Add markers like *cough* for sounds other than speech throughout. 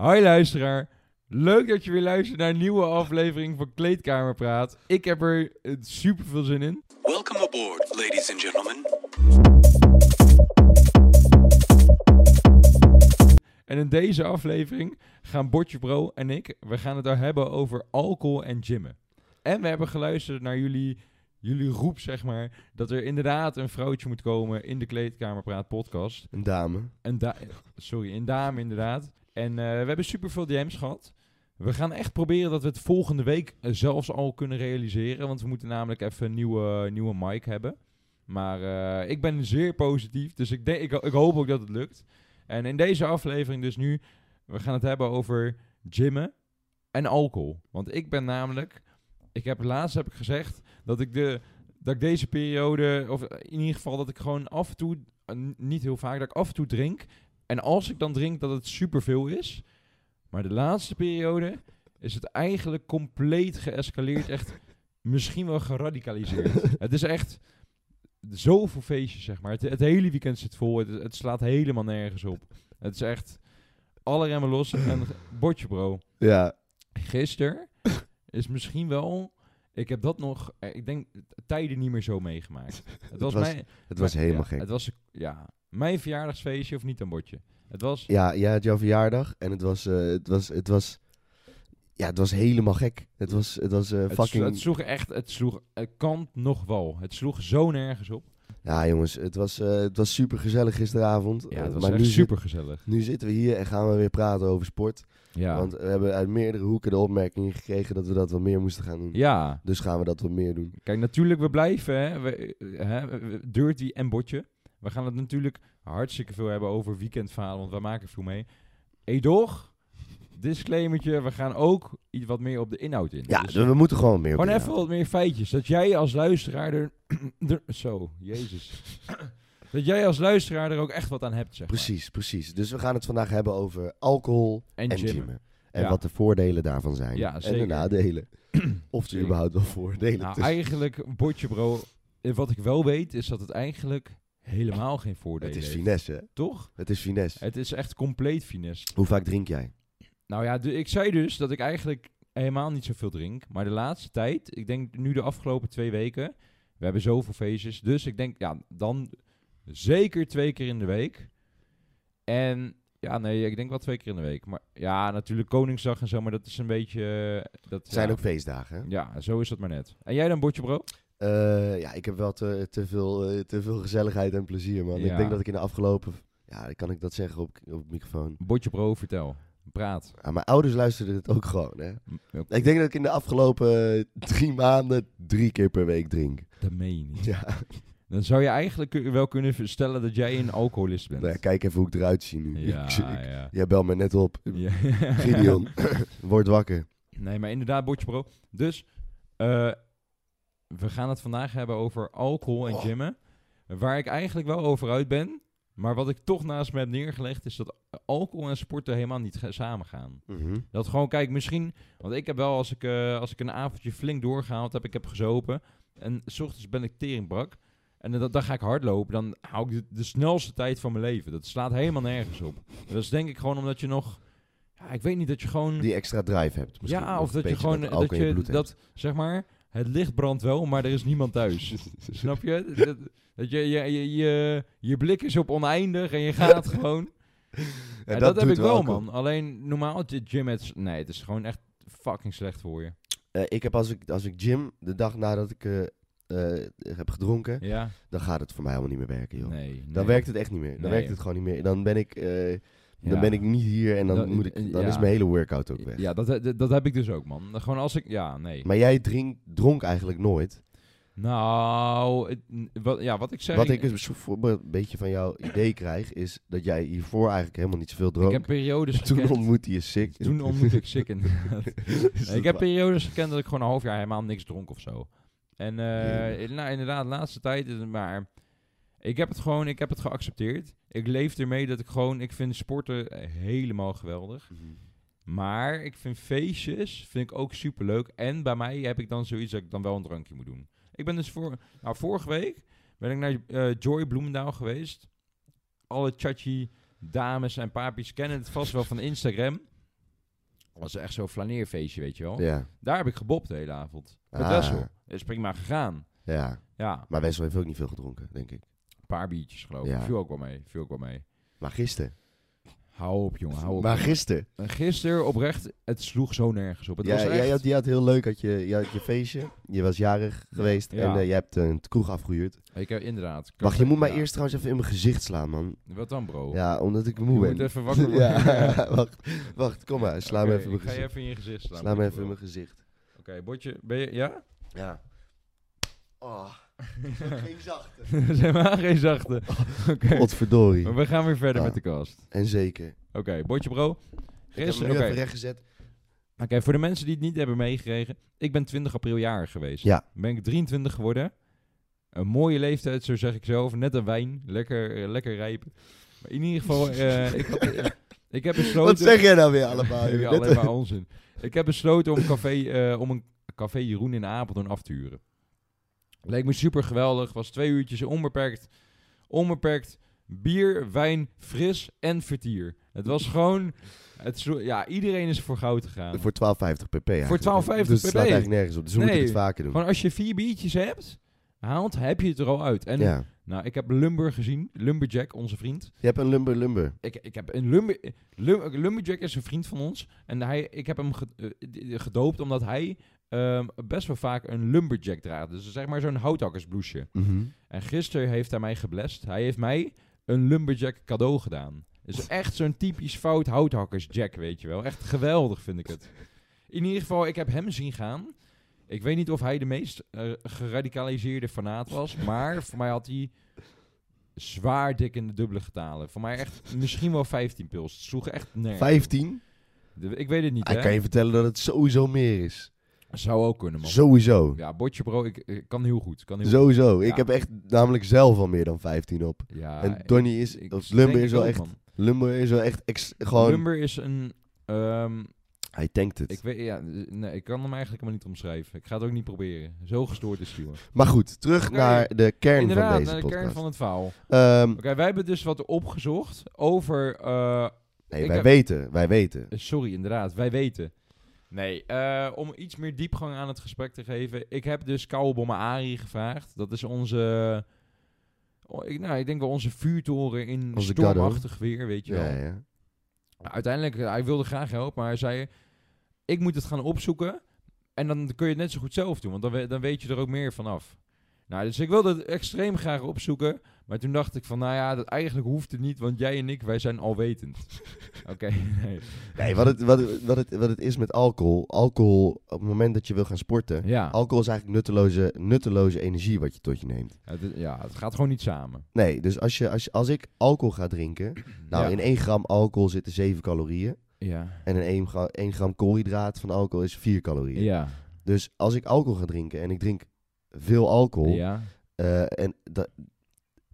Hoi luisteraar. Leuk dat je weer luistert naar een nieuwe aflevering van Kleedkamerpraat. Ik heb er eh, super veel zin in. Welcome aboard, ladies and gentlemen. En in deze aflevering gaan Botje Bro en ik, we gaan het daar hebben over alcohol en gymmen. En we hebben geluisterd naar jullie, jullie roep, zeg maar, dat er inderdaad een vrouwtje moet komen in de Kleedkamerpraat podcast. Een dame. Een da sorry, een dame inderdaad. En eh, we hebben super veel DM's gehad. We gaan echt proberen dat we het volgende week eh, zelfs al kunnen realiseren. Want we moeten namelijk even een nieuwe, nieuwe mic hebben. Maar eh, ik ben zeer positief. Dus ik, ik, ik hoop ook dat het lukt. En in deze aflevering dus nu, we gaan het hebben over gymmen en alcohol. Want ik ben namelijk, ik heb laatst heb ik gezegd dat ik, de, dat ik deze periode, of in ieder geval dat ik gewoon af en toe, niet heel vaak, dat ik af en toe drink. En als ik dan drink, dat het superveel is. Maar de laatste periode is het eigenlijk compleet geëscaleerd. Echt misschien wel geradicaliseerd. *laughs* het is echt zoveel feestjes, zeg maar. Het, het hele weekend zit vol. Het, het slaat helemaal nergens op. Het is echt alle remmen los. En bordje, bro. Ja. Gisteren is misschien wel... Ik heb dat nog, eh, ik denk, tijden niet meer zo meegemaakt. *laughs* Het was, was- mijn... Het was helemaal ja, gek. Het was, ja, mijn verjaardagsfeestje of niet een bordje. Het was... Ja, jij had jouw verjaardag en het was, eh, het was, het was, ja, het was helemaal gek. Het was, het was eh, Het, fucking, het sloeg echt, het sloeg het kant nog wel. Het sloeg zo nergens op. ja jongens, het was, eh, het was super gezellig gisteravond. Ja, Eh, het was maar echt nu, zit- super gezellig. nu zitten we hier en gaan we weer praten over sport. Ja. Want we hebben uit meerdere hoeken de opmerking gekregen dat we dat wat meer moesten gaan doen. ja. Dus gaan we dat wat meer doen. Kijk, natuurlijk, we blijven, hè, we, hè, Dirty en Botje. We gaan het natuurlijk hartstikke veel hebben over weekendverhalen, want we maken veel mee. Edoch, disclaimertje, we gaan ook iets wat meer op de inhoud in. Ja, Dus we moeten gewoon meer gewoon even wat meer feitjes. Dat jij als luisteraar er... *clears throat* er- zo, jezus. Dat jij als luisteraar er ook echt wat aan hebt, zeg maar. Precies, precies. Dus we gaan het vandaag hebben over alcohol En en, gymmen. gymmen. En Ja. wat de voordelen daarvan zijn. Ja, en de nadelen. *clears throat* of er überhaupt wel voordelen Nou, eigenlijk, Botje bro, eh, wat ik wel weet, is dat het eigenlijk helemaal geen voordelen Het is heeft. finesse, hè? Toch? Het is finesse. Het is echt compleet finesse. Hoe vaak drink jij? Nou ja, de- ik zei dus dat ik eigenlijk helemaal niet zoveel drink. Maar de laatste tijd, ik denk nu de afgelopen twee weken, we hebben zoveel feestjes. Dus ik denk, ja, dan zeker twee keer in de week. En ja, nee, ik denk wel twee keer in de week. Maar ja, natuurlijk Koningsdag en zo, maar dat is een beetje... eh, Dat, zijn ja, ook feestdagen, hè? Ja, zo is dat maar net. En jij dan, Botje Bro? Eh, ja, ik heb wel te, te, veel, eh, te veel gezelligheid en plezier, man. Ja. Ik denk dat ik in de afgelopen... Ja, kan ik dat zeggen op, op microfoon? Botje Bro, vertel. Praat. Ja, mijn ouders luisterden het ook gewoon, hè? Ik denk dat ik in de afgelopen drie maanden drie keer per week drink. Dat meen je niet. Ja, *laughs* Dan zou je eigenlijk wel kunnen stellen dat jij een alcoholist bent. kijk even hoe ik eruit zie nu. Ja, *laughs* Ik ja. Jij belt me net op. ja. Gideon, *laughs* *laughs* word wakker. Nee, maar inderdaad, Botje Bro. Dus, eh, we gaan het vandaag hebben over alcohol en Oh. gymmen. Waar ik eigenlijk wel over uit ben. Maar wat ik toch naast me heb neergelegd, is dat alcohol en sporten helemaal niet samen gaan. Mhm. Dat gewoon, kijk, misschien... Want ik heb wel, als ik, eh, als ik een avondje flink doorgehaald heb, ik heb gezopen. En s ochtends ben ik teringbrak. En dan, dan ga ik hardlopen. Dan hou ik de, de snelste tijd van mijn leven. Dat slaat helemaal nergens op. Dat is denk ik gewoon omdat je nog... Ja, ik weet niet, dat je gewoon... Die extra drive hebt. misschien. Ja, of dat je gewoon dat je hebt. dat zeg maar het licht brandt wel, maar er is niemand thuis. *laughs* Snap je? Dat, dat je, je, je, je je blik is op oneindig en je gaat *laughs* gewoon. En dat, heb ik wel, man. Alleen normaal gym het nee, het is gewoon echt fucking slecht voor je. Eh, ik heb als ik, als ik gym de dag nadat ik eh, eh, heb gedronken, Ja. dan gaat het voor mij helemaal niet meer werken, joh. Nee. Dan werkt het echt niet meer. Dan Nee. werkt het gewoon niet meer. Dan ben ik, eh, Ja. dan ben ik niet hier en dan, Dat- moet ik, eh, dan ja. is mijn hele workout ook weg. Ja, dat, dat, dat heb ik dus ook, man. Gewoon als ik ja, nee. Maar jij drink, dronk eigenlijk nooit. Nou, wat, ja, wat ik zeg. Wat ik een beetje van jouw idee krijg, is dat jij hiervoor eigenlijk helemaal niet zoveel dronk. ik heb periodes *laughs* Toen gekend- ontmoette je sick. Toen ontmoette ik sick inderdaad. *laughs* Ik heb periodes gekend dat ik gewoon een half jaar helemaal niks dronk of zo. En eh, Jemig. nou, inderdaad, de laatste tijd is het maar... Ik heb het gewoon, ik heb het geaccepteerd. Ik leef ermee dat ik gewoon, ik vind sporten eh, helemaal geweldig. Mhm. Maar ik vind feestjes, vind ik ook super leuk. En bij mij heb ik dan zoiets dat ik dan wel een drankje moet doen. Ik ben dus voor, nou, vorige week ben ik naar eh, Joy Bloemendaal geweest. Alle chachi dames en papies kennen het vast wel van Instagram. Was echt zo'n flaneerfeestje, weet je wel. Ja. Daar heb ik gebopt de hele avond. Met Ah. Wessel. Is prima gegaan. ja. Ja, Maar Wessel heeft ook niet veel gedronken, denk ik. een paar biertjes geloof ik. Ja. Viel ook wel mee. Viel ook wel mee. Maar gisteren. Hou op, jongen. Hou op. Maar gisteren. En Gisteren oprecht, het sloeg zo nergens op. Het Ja, was echt... jij had, je had heel leuk, had je, je had je feestje. Je was jarig geweest Ja. en eh, je hebt een kroeg afgehuurd. Ik heb inderdaad. Wacht, je moet mij eerst trouwens even in mijn gezicht slaan, man. Wat dan, bro? Ja, omdat ik Je moe ben. moet even wakker *laughs* worden. ja, *laughs* wacht, wacht, kom maar. Sla me Oké, even in mijn ga je gezicht. even in je gezicht slaan. Sla me even in mijn gezicht. Oké, Botje, ben je... Ja? Ja. Oh, *laughs* geen zachte. *laughs* Zeg maar geen zachte. *laughs* Oké. Godverdorie. Maar we gaan weer verder Ja. met de kast. En zeker. Oké, Botje bro. Ik heb hem Gisteren, nu oké. even rechtgezet. Oké, voor de mensen die het niet hebben meegekregen. Ik ben 20 april jarig geweest. Ja. Ben ik 23 geworden. Een mooie leeftijd, zo zeg ik zelf. Net een wijn. Lekker, eh, lekker rijpen. Maar in ieder geval, eh, ik, had- ik heb besloten... Wat zeg jij nou weer allemaal? Joh? Alleen maar onzin. Ik heb besloten om, café, eh, om een café Jeroen in Apeldoorn af te huren. Leek me super geweldig. Was twee uurtjes onbeperkt. Onbeperkt bier, wijn, fris en vertier. Het was gewoon... Het, zo- ja, iedereen is voor goud gegaan. Voor 12,50 pp. eigenlijk. 12,50 Dus het slaat pp. eigenlijk nergens op. Dus we moeten Nee. het vaker doen. Gewoon als je vier biertjes hebt, haalt, heb je het er al uit. En ja. nou, ik heb Lumber gezien. Lumberjack, onze vriend. Je hebt een lumber lumber. Ik, ik heb een lumber, Lum- Lumberjack is een vriend van ons. En hij, ik heb hem eh, gedoopt omdat hij ehm, best wel vaak een Lumberjack draagt. Dus zeg maar zo'n houthakkersbloesje. Mhm. En gisteren heeft hij mij geblest. Hij heeft mij een Lumberjack cadeau gedaan. Dus echt zo'n typisch fout houthakkersjack, weet je wel. Echt geweldig vind ik het. In ieder geval, ik heb hem zien gaan. Ik weet niet of hij de meest eh, geradicaliseerde fanaat was. Maar voor mij had hij zwaar dik in de dubbele getalen. Voor mij echt misschien wel 15 pils. Het sloeg echt nergens. 15? De- Ik weet het niet, Hij hè? kan je vertellen dat het sowieso meer is. Zou ook kunnen, man. Sowieso. Ja, botje bro, ik, ik kan heel goed. Kan heel Sowieso. Ik Ja. heb echt namelijk zelf al meer dan 15 op. Ja, en Donny is, ik- of Lumber is wel ook, echt, man. Lumber is wel echt ex- gewoon, Lumber is een... ehm, hij tankt het. Ik weet, ja, nee, ik kan hem eigenlijk helemaal niet omschrijven. Ik ga het ook niet proberen. Zo gestoord is hij, hoor. Maar goed, terug naar de kern van deze naar de podcast. kern van het verhaal. Ehm, Oké, wij hebben dus wat opgezocht over... eh, nee, wij heb- weten, wij weten. eh, sorry, inderdaad, wij weten. Nee, eh, om iets meer diepgang aan het gesprek te geven. Ik heb dus Kouwebommen Ari gevraagd. Dat is onze... oh, ik, nou, ik denk wel onze vuurtoren in Onze stormachtig weer, weet je wel. Ja, ja. Uiteindelijk, eh, hij wilde graag helpen, maar hij zei... Ik moet het gaan opzoeken. En dan kun je het net zo goed zelf doen, want dan, dan weet je er ook meer vanaf. Nou, dus ik wilde het extreem graag opzoeken. Maar toen dacht ik van, nou ja, dat eigenlijk hoeft het niet, want jij en ik, wij zijn alwetend. *laughs* Oké, nee. Nee, wat het, wat, het, wat, het, wat het is met alcohol. Alcohol, op het moment dat je wil gaan sporten. Ja, Alcohol is eigenlijk nutteloze, nutteloze energie wat je tot je neemt. het, ja, het gaat gewoon niet samen. Nee, dus als, je, als, je, als ik alcohol ga drinken. *clears throat* Nou, ja. in 1 gram alcohol zitten 7 calorieën. Ja, En in 1 gram, 1 gram koolhydraat van alcohol is 4 calorieën. ja, Dus als ik alcohol ga drinken en ik drink veel alcohol. ja, eh, en da-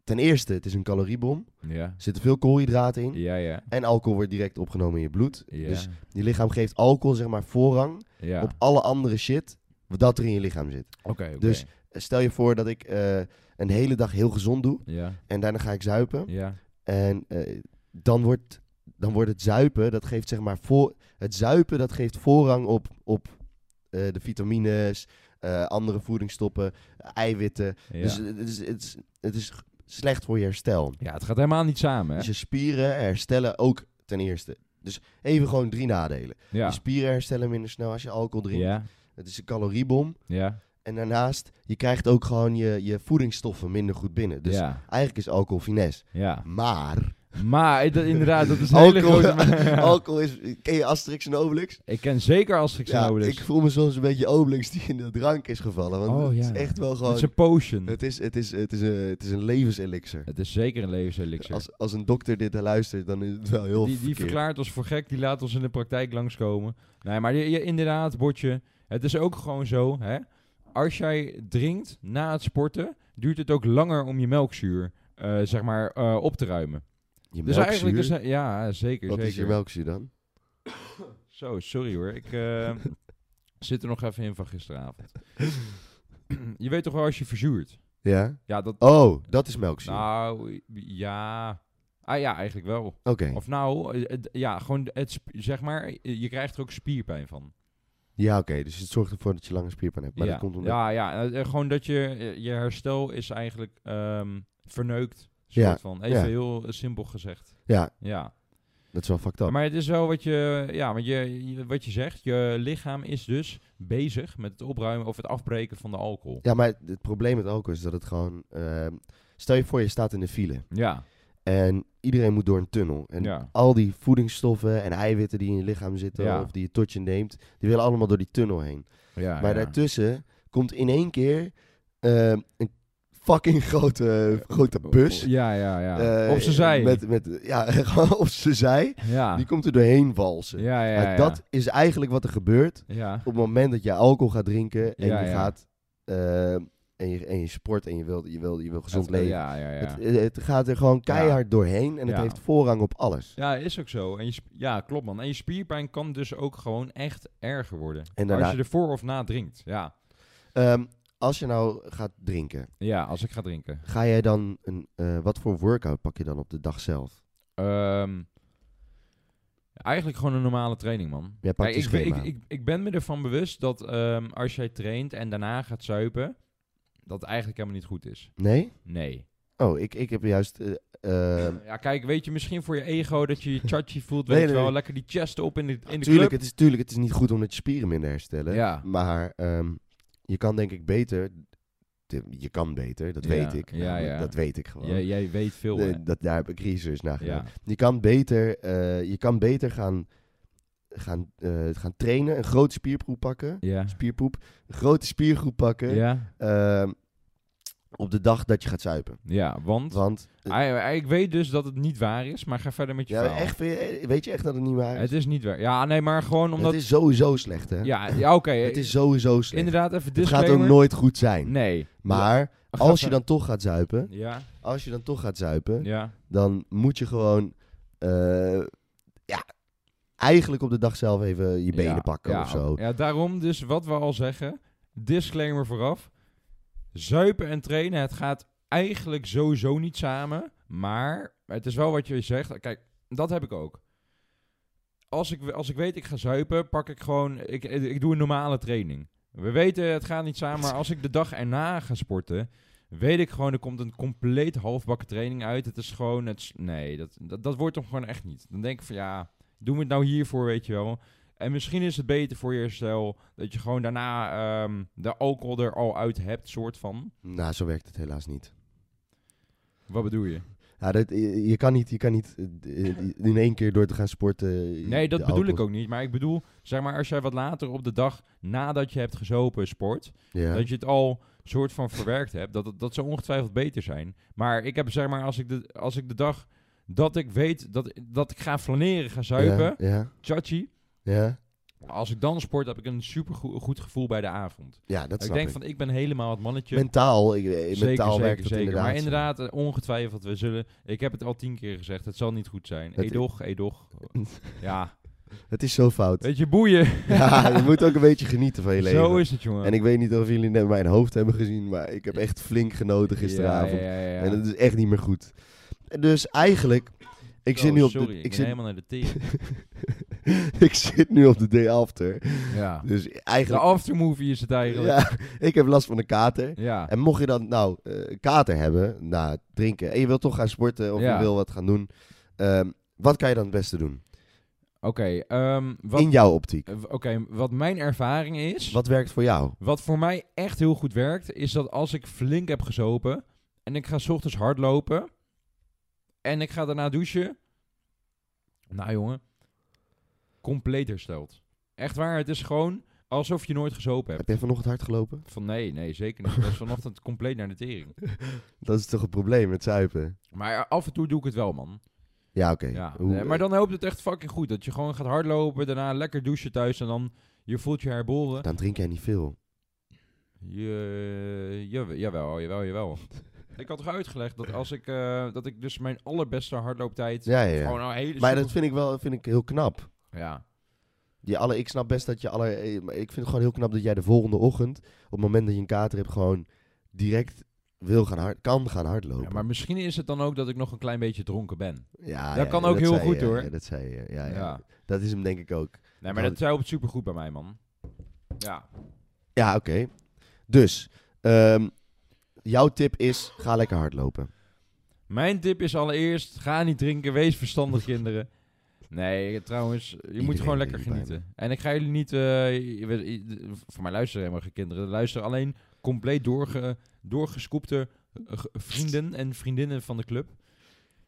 ten eerste, het is een caloriebom. ja, Er zitten veel koolhydraten in. ja, ja. En alcohol wordt direct opgenomen in je bloed. ja, Dus je lichaam geeft alcohol zeg maar voorrang ja. op alle andere shit wat dat er in je lichaam zit. Oké. Dus stel je voor dat ik eh, een hele dag heel gezond doe Ja, en daarna ga ik zuipen. ja, En eh, dan, wordt, dan wordt het zuipen, dat geeft zeg maar voor. Het zuipen dat geeft voorrang op, op eh, de vitamines, eh, andere voedingsstoffen, eiwitten. ja. Dus het is, het, is, het is g- slecht voor je herstel. ja, het gaat helemaal niet samen, hè? Dus je spieren herstellen ook ten eerste. Dus even gewoon drie nadelen. Ja, Je spieren herstellen minder snel als je alcohol drinkt. ja, Het is een caloriebom. ja, En daarnaast, je krijgt ook gewoon je, je voedingsstoffen minder goed binnen. Dus ja, eigenlijk is alcohol finesse. ja. Maar Maar dat, inderdaad, dat is een hele alcohol, grote... *laughs* alcohol is... Ken je Asterix en Obelix? Ik ken zeker Asterix en Obelix. ik voel me soms een beetje Obelix die in de drank is gevallen. Want Oh, het ja. is echt wel Het gewoon... is een potion. Het is, het is, het is, een, het is een levenselixer. Het is zeker een levenselixer. Als, als een dokter dit luistert, dan is het wel heel Die, die verkeerd. verklaart ons voor gek, die laat ons in de praktijk langskomen. Nee, maar je, je- inderdaad, Botje, het is ook gewoon zo, hè. Als jij drinkt na het sporten, duurt het ook langer om je melkzuur, eh, zeg maar, eh, op te ruimen. Je Dus eigenlijk, dus, ja, zeker, Wat zeker. is je melkzuur dan? *coughs* Zo, sorry hoor. Ik eh, *laughs* zit er nog even in van gisteravond. *coughs* je weet toch wel als je verzuurt? Ja? Ja, dat... Oh, dat is melkzuur. Nou, ja... Ah ja, eigenlijk wel. Oké. Of nou, het- ja, gewoon het, zeg maar, je krijgt er ook spierpijn van. Ja, oké. Dus het zorgt ervoor dat je lange spierpijn hebt. Maar ja. dat komt omdat... ja, ja, eh, gewoon dat je, je herstel is eigenlijk ehm, verneukt. Ja, Soort van. Even heel eh, simpel gezegd. Ja, Ja. dat is wel fucked up. Maar het is wel wat je, ja, want je, je- wat je zegt, je lichaam is dus bezig met het opruimen of het afbreken van de alcohol. Ja, maar het probleem met alcohol is dat het gewoon... ehm, stel je voor, je staat in de file. Ja, En iedereen moet door een tunnel. En Ja. al die voedingsstoffen en eiwitten die in je lichaam zitten... Ja. of die je tot je neemt... die willen allemaal door die tunnel heen. ja, maar daartussen komt in één keer... ehm, een fucking grote, grote bus. Ja, ja, ja. eh, Op zijn zij. Met, met, ja, op zijn zij. ja. Die komt er doorheen walsen. ja, ja, Maar ja. dat is eigenlijk wat er gebeurt... Ja. op het moment dat je alcohol gaat drinken en je gaat eh, en, je, en je sport en je wil, je wil, je wil gezond Het- leven. Ja, ja, ja. Het, het gaat er gewoon keihard doorheen en het heeft voorrang op alles. Ja, is ook zo. En je, ja, klopt man. En je spierpijn kan dus ook gewoon echt erger worden. En daarna- Als je er voor of na drinkt. Ja. Ehm, als je nou gaat drinken, ja, als ik ga drinken. ga jij dan een, eh, wat voor workout pak je dan op de dag zelf? Ehm, eigenlijk gewoon een normale training, man. Jij pakt Kijk, je ik, ben- ik, ik, ik ben me ervan bewust dat ehm, als jij traint en daarna gaat zuipen, dat het eigenlijk helemaal niet goed is. Nee? Nee. Oh, ik, ik heb juist... eh, ehm, Ja, kijk, weet je, misschien voor je ego dat je je *laughs* chachi voelt, weet nee, je wel, nee. lekker die chest op in de, in de tuurlijk, club. het is, tuurlijk, het is niet goed omdat je spieren minder herstellen. Ja. Maar je kan denk ik beter... Je kan beter, dat Ja, weet ik. ja, ja. Dat weet ik gewoon. Jij, jij weet veel, dat, daar heb ik research naar gedaan. Je kan beter, eh, je kan beter gaan, gaan, eh, gaan trainen, een grote spierproep pakken. Spierpoep. Een grote spiergroep pakken. Ja. Op de dag dat je gaat zuipen. Ja, want... Want, eh, ik weet dus dat het niet waar is, maar ga verder met je ja, verhaal. echt, weet je echt dat het niet waar is? Het is niet waar. Ja, nee, maar gewoon omdat... Het is sowieso slecht, hè? Ja, ja oké. *laughs* Het is sowieso slecht. Inderdaad, even het disclaimer. gaat ook nooit goed zijn. Nee. Maar als je dan toch gaat zuipen, Ja, als je dan toch gaat zuipen, ja. dan moet je gewoon, eh, ja, eigenlijk op de dag zelf even je benen ja, pakken ja, of zo. Ja, daarom dus wat we al zeggen. Disclaimer vooraf. Zuipen en trainen, het gaat eigenlijk sowieso niet samen. Maar het is wel wat je zegt. Kijk, dat heb ik ook. Als ik, als ik weet ik ga zuipen, pak ik gewoon... Ik, ik doe een normale training. We weten het gaat niet samen, maar als ik de dag erna ga sporten... Weet ik gewoon, er komt een compleet halfbakken training uit. Het is gewoon, het, nee, dat, dat, wordt hem gewoon echt niet. Dan denk ik van ja, doen we het nou hiervoor, weet je wel. En misschien is het beter voor je herstel dat je gewoon daarna ehm, de alcohol er al uit hebt, soort van. Nou, zo werkt het helaas niet. Wat bedoel je? Ja, dat, je, je kan niet, je kan niet eh, eh, in één keer door te gaan sporten. Nee, dat bedoel ik ook niet. Maar ik bedoel, zeg maar, als jij wat later op de dag nadat je hebt gezopen sport, Ja. dat je het al soort van verwerkt hebt, dat, dat, dat zou ongetwijfeld beter zijn. Maar ik heb zeg maar, als ik de, als ik de dag dat ik weet dat, dat ik ga flaneren, ga zuipen, Ja, ja, chachi, ja. als ik dan sport, heb ik een super goed gevoel bij de avond. Ja, dat ik snap denk ik. van, ik ben helemaal het mannetje. Mentaal, ik, eh, Zeker, mentaal zeker, werkt het zeker. inderdaad. Maar inderdaad, eh, ongetwijfeld, we zullen... Ik heb het al tien keer gezegd, het zal niet goed zijn. Edoch, edoch. *laughs* ja, Het is zo fout. weet je, boeien. Ja, je moet ook een beetje genieten van je *laughs* leven. Zo is het, jongen. En ik weet niet of jullie net mijn hoofd hebben gezien, maar ik heb echt flink genoten gisteravond. Ja, ja, ja, ja. En het is echt niet meer goed. Dus eigenlijk, ik Zo, zit nu op sorry, de... ik Ik ben zit, helemaal naar de tering. *laughs* *laughs* ik zit nu op de day after. ja. Dus De eigenlijk... aftermovie is het eigenlijk. Ja, ik heb last van een kater. Ja. En mocht je dan nou eh, een kater hebben na het drinken en je wilt toch gaan sporten of Ja. je wil wat gaan doen, ehm, wat kan je dan het beste doen? Oké, ehm, In jouw optiek. eh, oké, wat mijn ervaring is... Wat werkt voor jou? Wat voor mij echt heel goed werkt, is dat als ik flink heb gezopen en ik ga 's ochtends hardlopen en ik ga daarna douchen. Nou jongen, compleet hersteld. Echt waar, het is gewoon alsof je nooit gezopen hebt. Heb jij vanochtend hard gelopen? Van nee, nee, zeker niet. Dat is vanochtend compleet naar de tering. *laughs* Dat is toch een probleem met zuipen? Maar af en toe doe ik het wel, man. Ja, oké. Ja, nee, maar dan helpt het echt fucking goed. Dat je gewoon gaat hardlopen, daarna lekker douchen thuis en dan je voelt je herboren. Dan drink jij niet veel. Je, jawel, jawel, jawel, jawel. *laughs* ik had toch uitgelegd dat als ik, eh, dat ik dus mijn allerbeste hardlooptijd, Ja, ja, ja. gewoon hele Maar super- dat vind ik wel vind ik heel knap. Ja, Die alle, ik snap best dat je alle. eh, Ik vind het gewoon heel knap dat jij de volgende ochtend, op het moment dat je een kater hebt, gewoon direct wil gaan hard, kan gaan hardlopen. Ja, maar misschien is het dan ook dat ik nog een klein beetje dronken ben. Ja, Dat ja, kan ook heel goed, je, hoor. Ja, dat zei je. Ja, ja. Dat is hem denk ik ook. Nee, maar dat helpt supergoed bij mij, man. Ja. Ja, oké. Dus, ehm, jouw tip is, ga lekker hardlopen. Mijn tip is allereerst, ga niet drinken, wees verstandig, kinderen. Nee, trouwens, je moet gewoon lekker genieten. En ik ga jullie niet, eh, voor mij luisteren helemaal geen kinderen. Luister alleen compleet doorge, doorgescoopte eh, vrienden en vriendinnen van de club.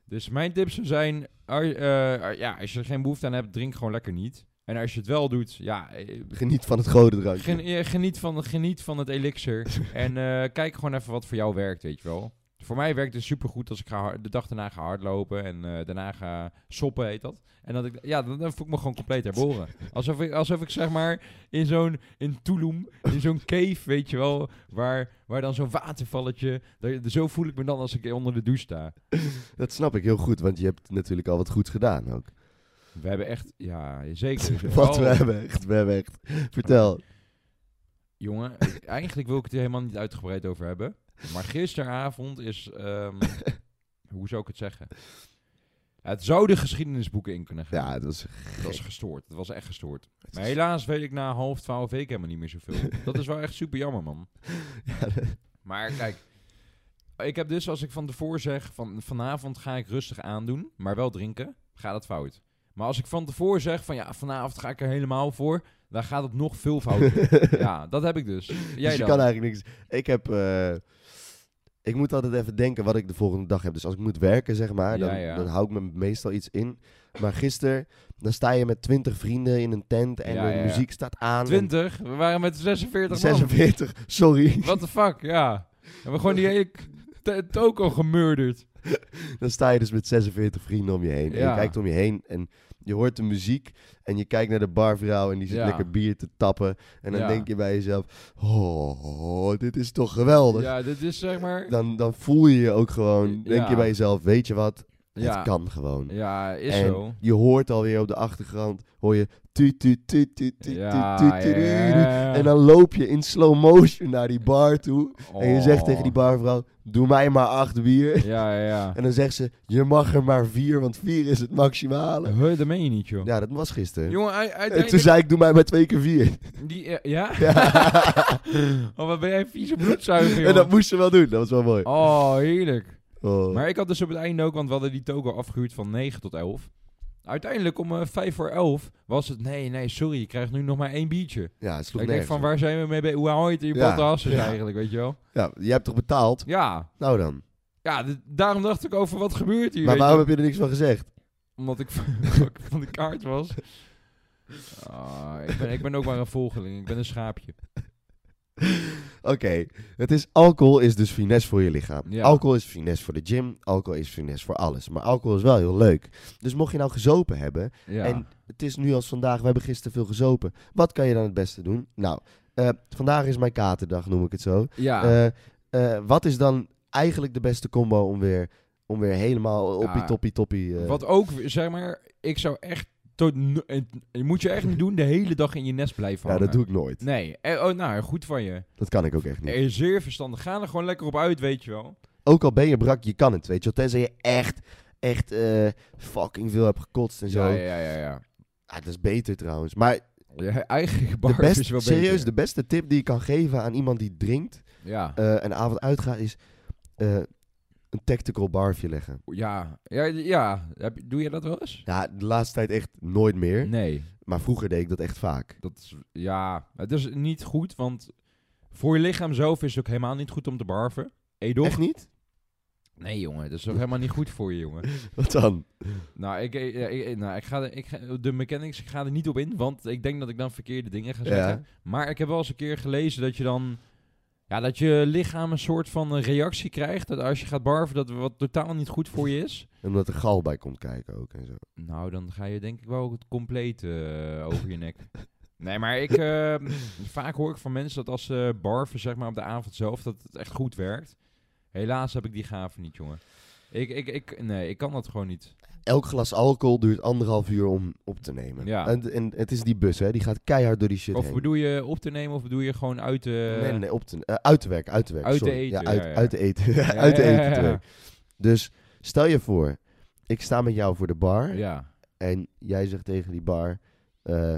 Dus mijn tips zijn, eh, ja, als je er geen behoefte aan hebt, drink gewoon lekker niet. En als je het wel doet, ja, Geniet van het godendrankje. Gen- eh, geniet, van, geniet van het elixir. *laughs* en kijk gewoon even wat voor jou werkt, weet je wel. Voor mij werkt het supergoed als ik ga de dag daarna ga hardlopen en eh, daarna ga soppen, heet dat. En dat ik, ja, dan, dan voel ik me gewoon compleet *laughs* herboren. Alsof ik, alsof ik zeg maar in zo'n, in Tulum, in zo'n cave, weet je wel, waar, waar dan zo'n watervalletje, daar- zo voel ik me dan als ik onder de douche sta. Dat snap ik heel goed, want je hebt natuurlijk al wat goeds gedaan ook. We hebben echt, ja, zeker. *laughs* wat we hebben echt, we hebben echt. Vertel. Jongen, eigenlijk wil ik het er helemaal niet uitgebreid over hebben. Maar gisteravond is... ehm, *laughs* hoe zou ik het zeggen? Het zou de geschiedenisboeken in kunnen gaan. Ja, het was was gestoord. Het was echt gestoord. Maar helaas weet ik na half twaalf weken helemaal niet meer zoveel. *laughs* Dat is wel echt super jammer, man. Ja, Maar kijk, ik heb dus als ik van tevoren zeg... Van, vanavond ga ik rustig aandoen, maar wel drinken, gaat het fout. Maar als ik van tevoren zeg van ja, vanavond ga ik er helemaal voor... dan gaat het nog veel fouter. *laughs* ja, dat heb ik dus. Jij dus je dan? kan eigenlijk niks. Ik heb. eh, ik moet altijd even denken wat ik de volgende dag heb. Dus als ik moet werken, zeg maar, dan, Ja, ja. dan hou ik me meestal iets in. Maar gisteren, dan sta je met 20 vrienden in een tent en Ja, de muziek staat aan. en 20? We waren met 46 man. 46, sorry. What the fuck, ja. We hebben gewoon die hele toko gemurderd. *laughs* Dan sta je dus met 46 vrienden om je heen. En je kijkt om je heen en je hoort de muziek. En je kijkt naar de barvrouw en die zit Ja. lekker bier te tappen. En dan Ja. denk je bij jezelf, oh, dit is toch geweldig. Ja, dit is zeg maar... Dan, dan voel je je ook gewoon, denk je bij jezelf, weet je wat, Ja. het kan gewoon. Ja, is en zo. je hoort alweer op de achtergrond, hoor je. En dan loop je in slow motion naar die bar toe. En je zegt Oh. tegen die barvrouw, doe mij maar acht bier. Ja, ja, ja. *laughs* En dan zegt ze, je mag er maar vier, want vier is het maximale. Huh, dat meen je niet, joh. Ja, dat was gisteren. Jongen, en toen zei ik, doe mij maar twee keer vier. Die, eh, ja? *laughs* Ja. *laughs* oh, wat ben jij een vieze bloedzuiger, en dat moest ze wel doen, dat was wel mooi. Oh, heerlijk. Oh. Maar ik had dus op het einde ook, want we hadden die toko afgehuurd van 9 tot 11. Uiteindelijk om eh 5 voor 11 was het, nee, nee, sorry, je krijgt nu nog maar één biertje. ja, het sloeg ik denk nergens van, op. waar zijn we mee bezig? Hoe hou je het in je Ja, eigenlijk, weet je wel? Ja, je hebt toch betaald? Ja, Nou dan. ja d- daarom dacht ik over wat gebeurt hier, maar weet waarom heb je er niks van gezegd? Omdat ik van, *laughs* ik van de kaart was. Ah, ik, ben, ik ben ook maar een volgeling, ik ben een schaapje. *laughs* Oké, het is alcohol is dus finesse voor je lichaam. Ja. Alcohol is finesse voor de gym, alcohol is finesse voor alles. Maar alcohol is wel heel leuk. Dus mocht je nou gezopen hebben, Ja. en het is nu als vandaag, we hebben gisteren veel gezopen. Wat kan je dan het beste doen? Nou, eh, vandaag is mijn katerdag, noem ik het zo. ja. Eh, eh, wat is dan eigenlijk de beste combo om weer, om weer helemaal op Ja, die toppie toppie... Wat ook, zeg maar, ik zou echt... Tot, eh, je moet je echt niet doen de hele dag in je nest blijven ja, dat doe ik nooit. Nee, eh, oh, nou, goed van je. Dat kan ik ook echt niet. Is zeer verstandig. Ga er gewoon lekker op uit, weet je wel. Ook al ben je brak, je kan het, weet je wel. Tenzij je echt, echt eh, fucking veel hebt gekotst en zo. Ja, ja, ja, ja. Ah, dat is beter trouwens. Maar Je eigen de best, is wel serieus, beter. de beste tip die ik kan geven aan iemand die drinkt Ja. eh een avond uitgaat, is eh, een tactical barfje leggen. ja, ja, ja. Heb, doe je dat wel eens? Ja, de laatste tijd echt nooit meer. Nee. Maar vroeger deed ik dat echt vaak. Dat is, ja, het is niet goed, want voor je lichaam zelf is het ook helemaal niet goed om te barven. Edoch? Echt niet? Nee, jongen. Dat is ook helemaal niet goed voor je, jongen. *laughs* Wat dan? Nou, ik, ik, ik- nou, ik ga, er- ik ga, de mechanics, ik ga er niet op in, want ik denk dat ik dan verkeerde dingen ga Ja. zeggen. Maar ik heb wel eens een keer gelezen dat je dan, ja, dat je lichaam een soort van eh, reactie krijgt. Dat als je gaat barven, dat wat totaal niet goed voor je is. *laughs* Omdat er gal bij komt kijken ook en zo. Nou, dan ga je denk ik wel het compleet eh, over je nek. *laughs* Nee, maar ik, eh, vaak hoor ik van mensen dat als ze barven, zeg maar op de avond zelf, dat het echt goed werkt. Helaas heb ik die gave niet, jongen. Ik, ik, ik, nee, ik kan dat gewoon niet. Elk glas alcohol duurt anderhalf uur om op te nemen. Ja. En, en het is die bus, hè, die gaat keihard door die shit Of heen. bedoel je op te nemen of bedoel je gewoon uit te... nee, nee, op te, eh, uit te werken, uit te werken. Uit te sorry. eten, Ja, uit, ja, ja. uit te eten. *laughs* Uit te eten. Dus stel je voor, ik sta met jou voor de bar Ja, en jij zegt tegen die bar, eh,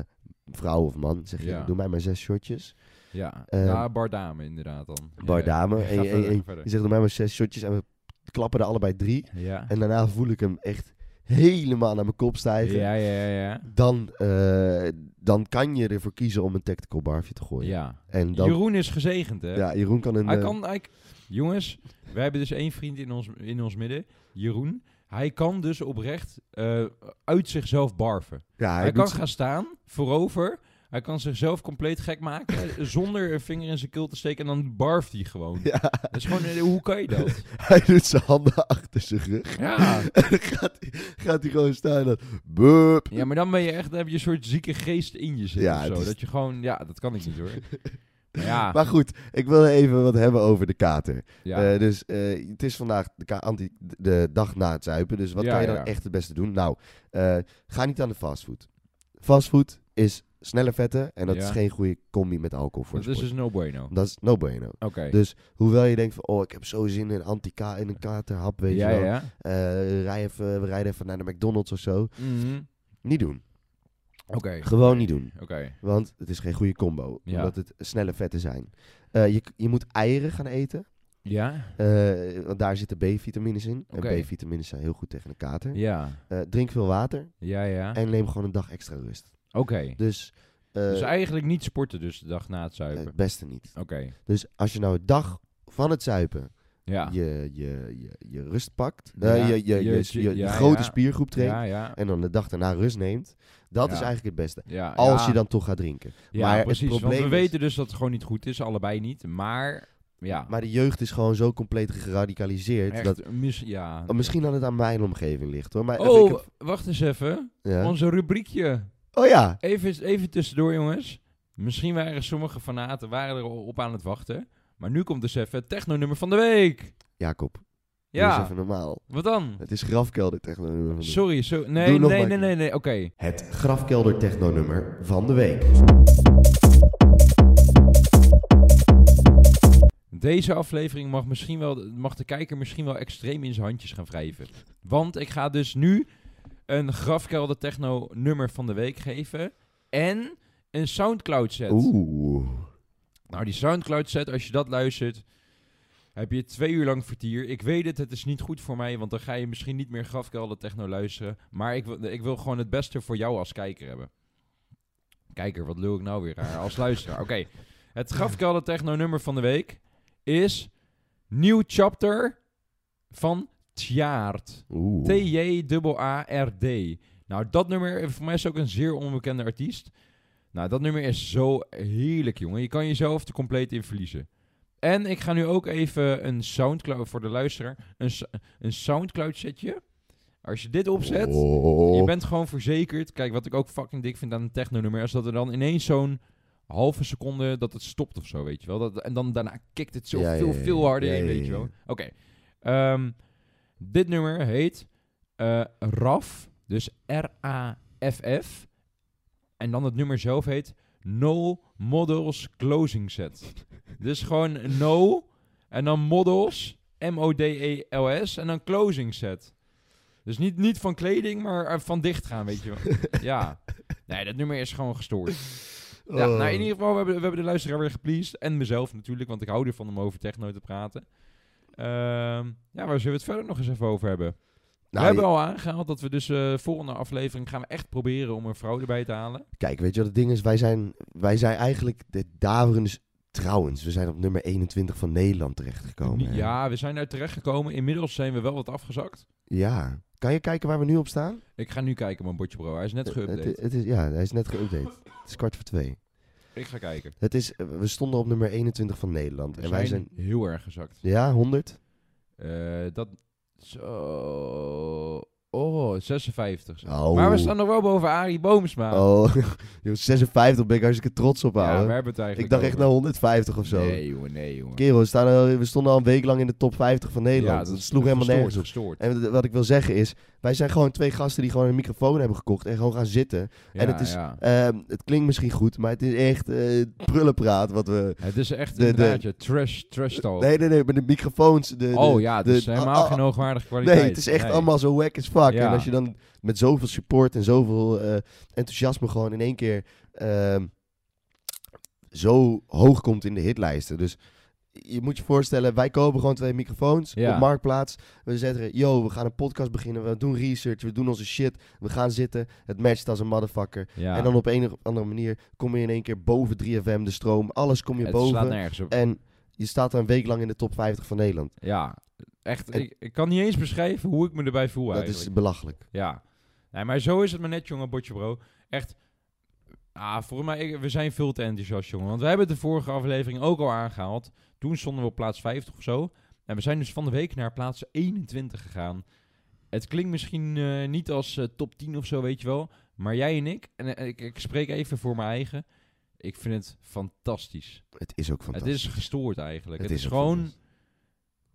vrouw of man, zeg je, doe mij maar zes shotjes. ja. Ehm, ja, bardame inderdaad dan. Bardame. En, je- en, en zegt doe mij maar zes shotjes en we klappen er allebei drie. Ja. En daarna voel ik hem echt helemaal naar mijn kop stijgen. Ja, ja, ja. Dan, eh, dan kan je ervoor kiezen om een tactical barfje te gooien. ja. En dan, Jeroen is gezegend, hè? ja, Jeroen kan een... Hij eh, kan, hij, jongens, wij hebben dus één vriend in ons, in ons midden, Jeroen. Hij kan dus oprecht eh, uit zichzelf barven. ja, Hij, hij, kan gaan staan, voorover. Hij kan zichzelf compleet gek maken, *laughs* zonder een vinger in zijn keel te steken. En dan barft hij gewoon. Ja, Dat is gewoon, eh, hoe kan je dat? *laughs* hij doet zijn handen achter zijn rug. Ja. *laughs* En dan gaat hij, gaat hij gewoon staan en dan... Bup. ja, maar dan ben je echt, dan heb je een soort zieke geest in je zitten Ja, of zo. is- Dat je gewoon, ja, dat kan ik niet hoor. Maar ja, Maar goed, ik wil even wat hebben over de kater. ja. Eh, dus eh, het is vandaag de, anti, de dag na het zuipen. Dus wat Ja, kan je dan echt het beste doen? Nou, ga niet aan de fastfood. Fastfood is snelle vetten en dat Ja. is geen goede combi met alcohol voor dat is dus no bueno. Dat is no bueno. Oké. Dus hoewel je denkt van, oh, ik heb zo zin in anti-ka in een katerhap, weet ja, je wel. ja. Rij even, we rijden even naar de McDonald's of zo. Mhm. Niet doen. Oké. Gewoon niet doen. Oké. Want het is geen goede combo. Ja. Omdat het snelle vetten zijn. Eh, je, je moet eieren gaan eten. Ja? eh, want daar zitten B-vitamines in. En B-vitamines zijn heel goed tegen de kater. Ja. Drink veel water. Ja, ja. En neem gewoon een dag extra rust. Oké. Dus, eh, Dus eigenlijk niet sporten dus de dag na het zuipen. het beste niet. Oké. Dus als je nou de dag van het zuipen Ja. je, je, je, je rust pakt. Ja, eh, je, je, je, je- je, je ja, grote spiergroep traint. En dan de dag daarna rust neemt. Dat is eigenlijk het beste. ja Als je dan toch gaat drinken. Ja, maar het precies. Want probleem we is- weten dus dat het gewoon niet goed is. Allebei niet. Maar, ja. Maar de jeugd is gewoon zo compleet geradicaliseerd. Echt, Dat, mis- ja. misschien dat het aan mijn omgeving ligt hoor. Maar Oh, ik heb- wacht eens even. Onze rubriekje. Oh ja. Even, even tussendoor, jongens. Misschien waren sommige fanaten waren er al op aan het wachten. Maar nu komt dus even het techno-nummer van de week. Jacob. Ja, eens even normaal. wat dan? Het is grafkelder techno Sorry, so nee, Doe nog nee, nee, een nee, nee, oké. Het grafkelder techno nummer van de week. Deze aflevering mag, misschien wel, mag de kijker misschien wel extreem in zijn handjes gaan wrijven. Want ik ga dus nu een grafkelder techno nummer van de week geven. En een Soundcloud set. Oeh. Nou, die Soundcloud set, als je dat luistert, heb je twee uur lang vertier. Ik weet het, het is niet goed voor mij, want dan ga je misschien niet meer grafkelder techno luisteren. Maar ik wil, ik wil gewoon het beste voor jou als kijker hebben. Kijker, wat lul ik nou weer raar als luisteraar. Oké, het grafkelder techno nummer van de week is Nieuw Chapter van Tjaard. Oeh. T-J-A-A-R-D. Nou, dat nummer, voor mij is ook een zeer onbekende artiest. Nou, dat nummer is zo heerlijk, jongen. Je kan jezelf er compleet in verliezen. En ik ga nu ook even een Soundcloud, voor de luisteraar, een, een Soundcloud setje. Als je dit opzet, Oh. je bent gewoon verzekerd. Kijk, wat ik ook fucking dik vind aan een techno-nummer, is dat er dan ineens zo'n halve seconde dat het stopt of zo, weet je wel. Dat, en dan daarna kikt het zo Ja, veel, ja, veel harder in, weet je wel. Oké. Ehm, dit nummer heet eh, RAF, dus R-A-F-F. En dan het nummer zelf heet No Models Closing Set. *laughs* dus gewoon No en dan Models, M-O-D-E-L-S en dan Closing Set. Dus niet, niet van kleding, maar eh, van dicht gaan, weet je wel. *laughs* ja. Nee, dat nummer is gewoon gestoord. Ja, Oh. nou in ieder geval, we hebben, we hebben de luisteraar weer gepleased. En mezelf natuurlijk, want ik hou ervan om over techno te praten. Ehm, ja, waar zullen we het verder nog eens even over hebben? Nou, we hebben al aangehaald dat we dus eh volgende aflevering gaan we echt proberen om een vrouw erbij te halen. Kijk, weet je wat het ding is? Wij zijn, wij zijn eigenlijk de daverende... Trouwens, we zijn op nummer 21 van Nederland terechtgekomen. Hè? ja, we zijn daar terecht gekomen. Inmiddels zijn we wel wat afgezakt. Ja. Kan je kijken waar we nu op staan? Ik ga nu kijken, mijn botje bro. Hij is net Het, geüpdate. het is, ja, hij is net geüpdate. het is kwart voor twee. Ik ga kijken. Het is, we stonden op nummer 21 van Nederland. We en wij zijn heel erg gezakt. Ja, 100? Eh, dat... Zo... Oh, 56. Oh. Maar we staan nog wel boven Arie Boomsma. Oh, *laughs* joh, 56 ben ik hartstikke trots op, ja, ouwe. we hebben het eigenlijk ik dacht echt over. naar 150 of zo. Nee, jongen, nee, jongen. Kerel, we, staan al, we stonden al een week lang in de top 50 van Nederland. Ja, dat sloeg helemaal nergens op. gestoord. En wat ik wil zeggen is, wij zijn gewoon twee gasten die gewoon een microfoon hebben gekocht en gewoon gaan zitten. Ja, en het is, ja. ehm, het klinkt misschien goed, maar het is echt eh prullenpraat wat we... Het is echt de- inderdaad, ja, trash, trash talk. Nee, nee, nee, met de microfoons. De, de- oh ja, het is helemaal ah, ah, geen hoogwaardige kwaliteit. Nee, het is echt Nee. allemaal zo wack as fuck. Ja. En als je dan met zoveel support en zoveel eh, enthousiasme gewoon in één keer ehm, zo hoog komt in de hitlijsten. Dus je moet je voorstellen, wij kopen gewoon twee microfoons Ja. op Marktplaats. We zeggen, yo, we gaan een podcast beginnen. We doen research, we doen onze shit. We gaan zitten. Het matcht als een motherfucker. Ja. En dan op een of andere manier kom je in één keer boven 3FM, de stroom. Alles kom je het boven. nergens op. En je staat er een week lang in de top 50 van Nederland. Ja, echt. En- ik, ik kan niet eens beschrijven hoe ik me erbij voel Dat eigenlijk. is belachelijk. Ja. Nee, maar zo is het maar net, jongen, Botje Bro. Echt. Ah, voor mij, we zijn veel te enthousiast, jongen. Want we hebben de vorige aflevering ook al aangehaald. Toen stonden we op plaats 50 of zo. En we zijn dus van de week naar plaats 21 gegaan. Het klinkt misschien eh, niet als eh, top 10 of zo, weet je wel. Maar jij en ik, en eh, ik, ik spreek even voor mijn eigen. Ik vind het fantastisch. Het is ook fantastisch. Het is gestoord eigenlijk. Het, is, gewoon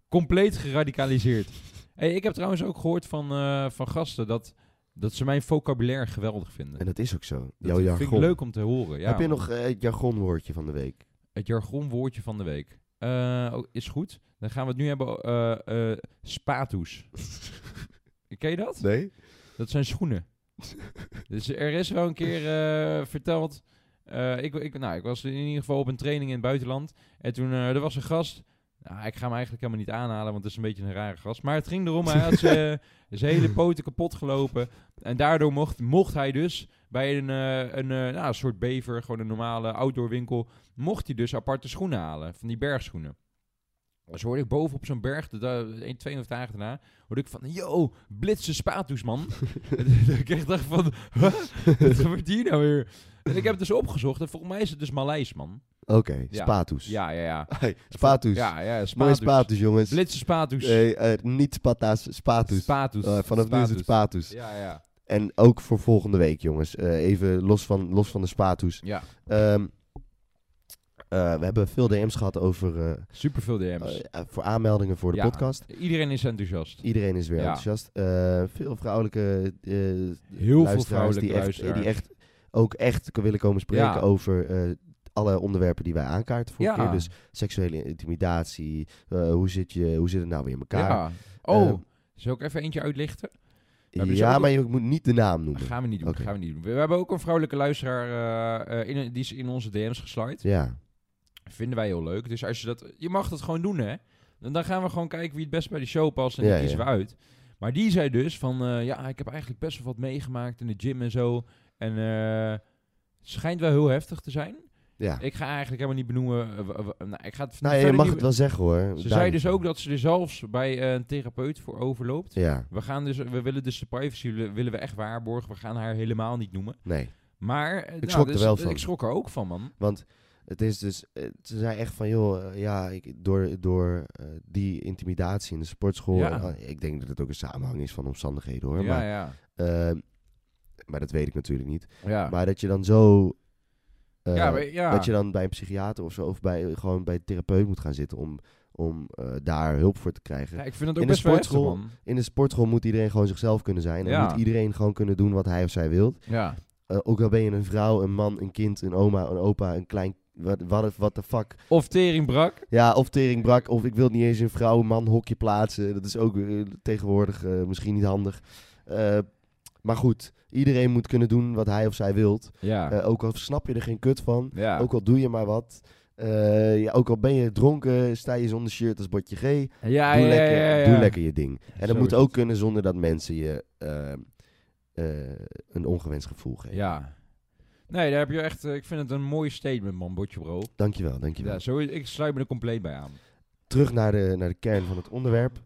compleet geradicaliseerd. hey, ik heb trouwens ook gehoord van, van gasten dat, dat ze mijn vocabulaire geweldig vinden. En dat is ook zo. Dat Jouw vind jargon. ik leuk om te horen. Ja, Heb je nog eh, het jargonwoordje van de week? Het jargonwoordje van de week. Eh, oh, is goed. Dan gaan we het nu hebben. eh eh spatoes. *laughs* Ken je dat? Nee? Dat zijn schoenen. *laughs* dus er is wel een keer eh, verteld. eh, ik, ik, nou, ik was in ieder geval op een training in het buitenland. En toen eh, er was een gast. Nou, ik ga hem eigenlijk helemaal niet aanhalen, want het is een beetje een rare gast. Maar het ging erom, hij had *laughs* zijn hele poten kapot gelopen. En daardoor mocht, mocht hij dus bij een, eh, een, eh, nou, soort bever, gewoon een normale outdoor winkel, mocht hij dus aparte schoenen halen, van die bergschoenen. Dus hoorde ik boven op zo'n berg, de, de, een, twee of dagen daarna, hoorde ik van, yo, blitse spatoes, man. *laughs* *laughs* Ik dacht van, "Huh? wat gebeurt hier nou weer? En ik heb het dus opgezocht en volgens mij is het dus Maleis, man. Oké, Ja. spatoes. Ja, ja, ja. *laughs* Hey, spatoes. Ja, ja, Mooie spatoes. spatoes, jongens. Blitse spatoes. Hey, eh, niet spata's, spatoes. Spatoes. Eh, vanaf nu is het spatoes. Ja, ja. En ook voor volgende week, jongens. Eh, even los van, los van de spatoes. Ja, Ehm, eh, we hebben veel DM's gehad over eh, super veel DM's. eh, voor aanmeldingen voor de Ja. podcast. Iedereen is enthousiast. Iedereen is weer Ja. enthousiast. Eh, veel vrouwelijke eh Heel veel vrouwelijke die echt, die echt ook echt willen komen spreken Ja. over eh, alle onderwerpen die wij aankaarten vorige Ja. keer. Dus seksuele intimidatie, eh, hoe, zit je, hoe zit het nou weer in elkaar? Ja. Oh, Ehm, zal ik even eentje uitlichten? Ja, maar je moet niet de naam noemen. gaan we niet doen. Gaan we niet doen. We, we hebben ook een vrouwelijke luisteraar eh, eh, in, die is in onze DM's geslide. Ja, Vinden wij heel leuk. Dus als je dat, je mag dat gewoon doen, hè? En dan gaan we gewoon kijken wie het best bij de show past en Ja, die kiezen ja. we uit. Maar die zei dus van, ja, ik heb eigenlijk best wel wat meegemaakt in de gym en zo. En het schijnt wel heel heftig te zijn. Ja. Ik ga eigenlijk helemaal niet benoemen. eh, nou, ik ga het nou, je mag niet- het wel zeggen hoor. Ze zei dus ook dat ze er zelfs bij eh, een therapeut voor overloopt. Ja, We, gaan dus, we willen dus de privacy willen, we echt waarborgen. We gaan haar helemaal niet noemen. nee. Maar eh, nou, schrok er dus- wel van. Ik schrok er ook van, man. Want het is dus, ze zei echt van, joh, ja, ik, door, door die intimidatie in de sportschool. Ja. eh, ik denk dat het ook een samenhang is van omstandigheden hoor. Ja, maar, ja. eh, maar dat weet ik natuurlijk niet. Ja, Maar dat je dan zo. Eh, ja, maar- ja. Dat je dan bij een psychiater of zo, of bij, gewoon bij een therapeut moet gaan zitten om, om eh, daar hulp voor te krijgen. Ja, ik vind het ook in de best wel heftig, sportschool-. In de sportschool moet iedereen gewoon zichzelf kunnen zijn. En moet iedereen gewoon kunnen doen wat hij of zij wil. Ja, Eh, ook al ben je een vrouw, een man, een kind, een oma, een opa, een klein... Wat wat the fuck. of tering brak. Ja, of tering brak, of ik wil niet eens een vrouw-man hokje plaatsen. Dat is ook tegenwoordig misschien niet handig. Maar goed, iedereen moet kunnen doen wat hij of zij wilt. Ja, Eh, ook al snap je er geen kut van. ja. Ook al doe je maar wat. Eh, ja, ook al ben je dronken, sta je zonder shirt als bordje G. ja, doe, lekker, doe lekker je ding. En dat moet ook kunnen zonder dat mensen je eh, een ongewenst gevoel geven. Ja. Nee, daar heb je echt... ik vind het een mooi statement, man, Botje Bro. Dankjewel, dankjewel. Ja, zo, ik sluit me er compleet bij aan. Terug naar de, naar de kern van het onderwerp.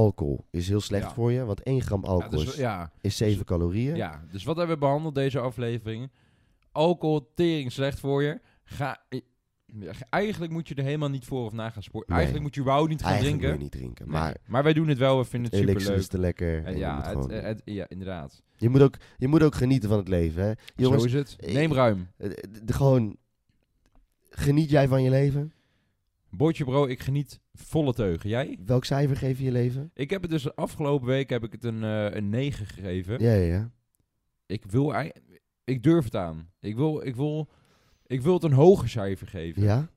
Alcohol is heel slecht Ja. voor je, want 1 gram Ja, alcohol dus, is, ja, is 7 calorieën. ja, dus wat hebben we behandeld deze aflevering? Alcohol, tering, slecht voor je. Ga, eh, eigenlijk moet je er helemaal niet voor of na gaan sporten. Nee. Eigenlijk moet je überhaupt niet gaan Eigenlijk drinken. moet je niet drinken, Nee. maar maar wij doen het wel, we vinden het elixir super is te lekker. en ja, moet het, gewoon- eh, het- ja, inderdaad. je, moet ook, je moet ook genieten van het leven. Hè? Jongens, Zo is het. ik- Neem ruim. eh, gewoon, geniet jij van je leven? Bootje bro, ik geniet volle teugen. Jij? Welk cijfer geef je je leven? Ik heb het dus afgelopen week heb ik het een, eh, een 9 gegeven. Ja, ja, ja. Ik wil ei- ik durf het aan. Ik wil, ik wil, ik wil het een hoger cijfer geven. Ja?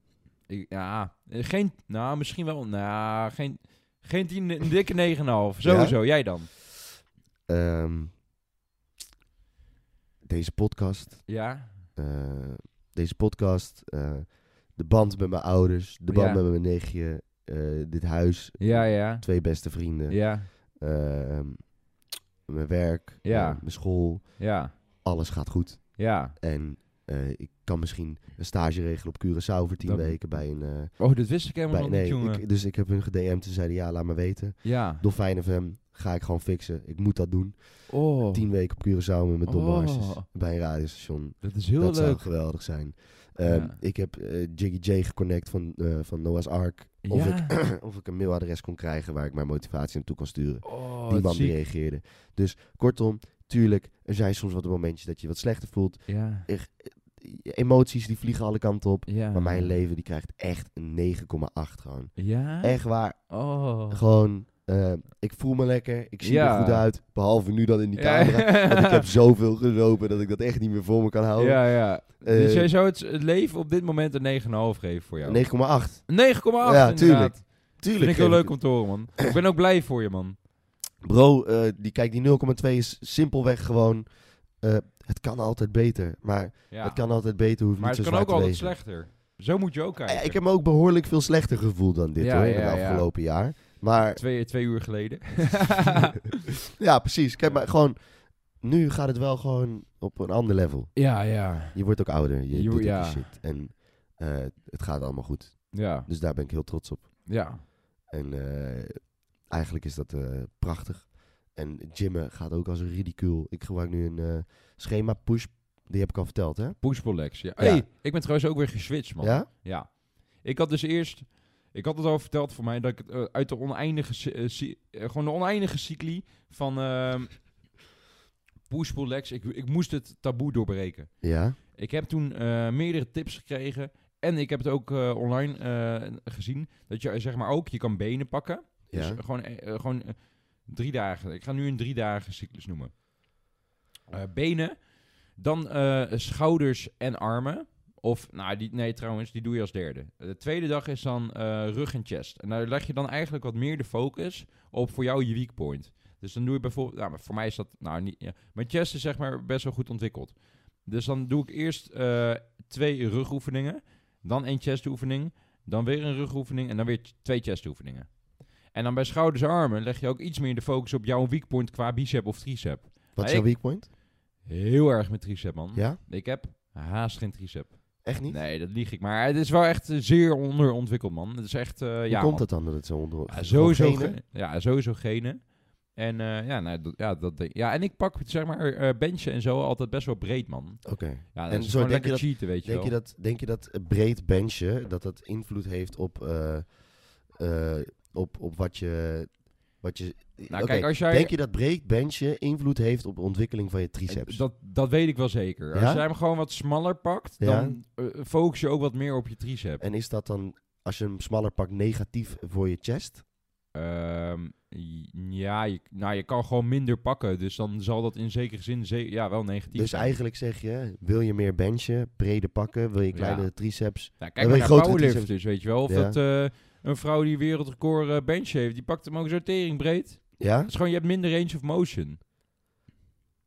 Ik, ja, eh, geen, nou misschien wel, nou, geen, geen 10, een dikke 9,5. Sowieso, jij dan? Ehm, deze podcast. Ja, eh, deze podcast. eh, de band met mijn ouders. De band Ja. met mijn nichtje. eh, dit huis. ja, ja, Twee beste vrienden. ja, ehm, mijn werk. Ja. eh, mijn school. ja, Alles gaat goed. ja. En eh, ik kan misschien een stage regelen op Curaçao voor tien Dat- weken bij een... eh, Oh, dat wist ik helemaal bij, nog niet, nee, jongen. ik, dus ik heb hun gedM'd. Ze zeiden ja, laat me weten. ja. Dolfijn FM ga ik gewoon fixen. Ik moet dat doen. Oh, Tien weken op Curaçao met mijn Oh. bij een radiostation. dat is heel dat zou leuk. geweldig zijn. Ehm, Ja. Ik heb eh, Jiggy J geconnect van, eh, van Noah's Ark. Of, Ja. ik, *clears throat* of ik een mailadres kon krijgen waar ik mijn motivatie naartoe kan sturen. Oh, Die man die reageerde. Dus kortom, tuurlijk, er zijn soms wat momentjes dat je wat slechter voelt. Ja, Emoties die vliegen alle kanten op. Maar mijn leven die krijgt echt een 9,8 gewoon. Ja? Echt waar. Oh. Gewoon, eh, ik voel me lekker. Ik zie Ja. er goed uit. Behalve nu dan in die Ja. camera. Want ik heb *laughs* zoveel gelopen dat ik dat echt niet meer voor me kan houden. Ja, ja. Eh, dus jij zou het, het leven op dit moment een 9,5 geven voor jou? 9,8. Een 9,8 Ja, inderdaad. tuurlijk. Vind Tuurlijk. ik heel leuk om te horen, man. ik ben ook blij voor je, man. Bro, eh, die, kijk, die 0,2 is simpelweg gewoon... het kan altijd beter. Maar Ja. het kan altijd beter, hoeft maar niet het zo kan zwaar ook te altijd slechter. Zo moet je ook kijken. Ik heb me ook behoorlijk veel slechter gevoeld dan dit hoor, in het afgelopen jaar. Maar Twee, twee uur geleden. *laughs* *laughs* ja, precies. Kijk, maar gewoon... Nu gaat het wel gewoon op een ander level. ja, ja. Je wordt ook ouder. Je, Je doet ja. je shit. En eh, het gaat allemaal goed. Ja, Dus daar ben ik heel trots op. ja. En eh, eigenlijk is dat eh, prachtig. En gymmen gaat ook als een ridicuul. Ik gebruik nu een schema push. Die heb ik al verteld, hè? Pushpull legs. Ja. Ja. Hey, ik ben trouwens ook weer geswitcht, man. Ja? Ja. Ik had dus eerst... Ik had het al verteld voor mij dat ik het eh, uit de oneindige... eh, gewoon de oneindige cycli van... ehm push-pull legs. Ik, ik moest het taboe doorbreken. Ja? Ik heb toen meerdere tips gekregen. En ik heb het ook online gezien. Dat je zeg maar ook... Je kan benen pakken. Dus Ja. eh, gewoon, gewoon drie dagen. Ik ga nu een drie dagen cyclus noemen. Benen. Dan schouders en armen. Of, nou, die, nee trouwens, die doe je als derde. De tweede dag is dan eh, rug en chest. En daar leg je dan eigenlijk wat meer de focus op voor jou je weak point. Dus dan doe je bijvoorbeeld, nou, voor mij is dat, nou, niet, ja. Mijn chest is zeg maar best wel goed ontwikkeld. Dus dan doe ik eerst eh, twee rugoefeningen, dan één chestoefening, dan weer een rugoefening en dan weer twee chestoefeningen. En dan bij schouders en armen leg je ook iets meer de focus op jouw weak point qua bicep of tricep. Wat Maar is jouw weak point? Heel erg met tricep, man. Ja? Ik heb haast geen tricep. Echt niet? Nee, dat lieg ik. Maar het is wel echt eh, zeer onderontwikkeld, man. Het is echt, eh, Hoe ja, komt man. het dan dat het zo onder... Ja, sowieso, genen? ge- ja, sowieso genen. En eh, ja, nou, dat, ja, dat, ja, en ik pak zeg maar benchen en zo altijd best wel breed, man. Oké. Ja, En dat is zo gewoon denk je dat- cheaten, weet je Denk wel. je, dat, denk je dat breed benchen, dat dat invloed heeft op, op, op wat je... Wat je Nou, Oké, kijk, als jij... Denk je dat breed benchen invloed heeft op de ontwikkeling van je triceps? Dat, dat weet ik wel zeker. Als Ja? jij hem gewoon wat smaller pakt, Ja? dan eh, focus je ook wat meer op je tricep. En is dat dan, als je hem smaller pakt, negatief voor je chest? Ehm, ja, je, nou, je kan gewoon minder pakken. Dus dan zal dat in zekere zin ze- ja, wel negatief Dus zijn. eigenlijk zeg je, wil je meer benchen, breder pakken, wil je kleine Ja. triceps? Nou, kijk maar naar powerlifters, weet je wel. Of dat eh, een vrouw die wereldrecord eh, bench heeft, die pakt hem ook zo breed. Ja? Het is gewoon, je hebt minder range of motion.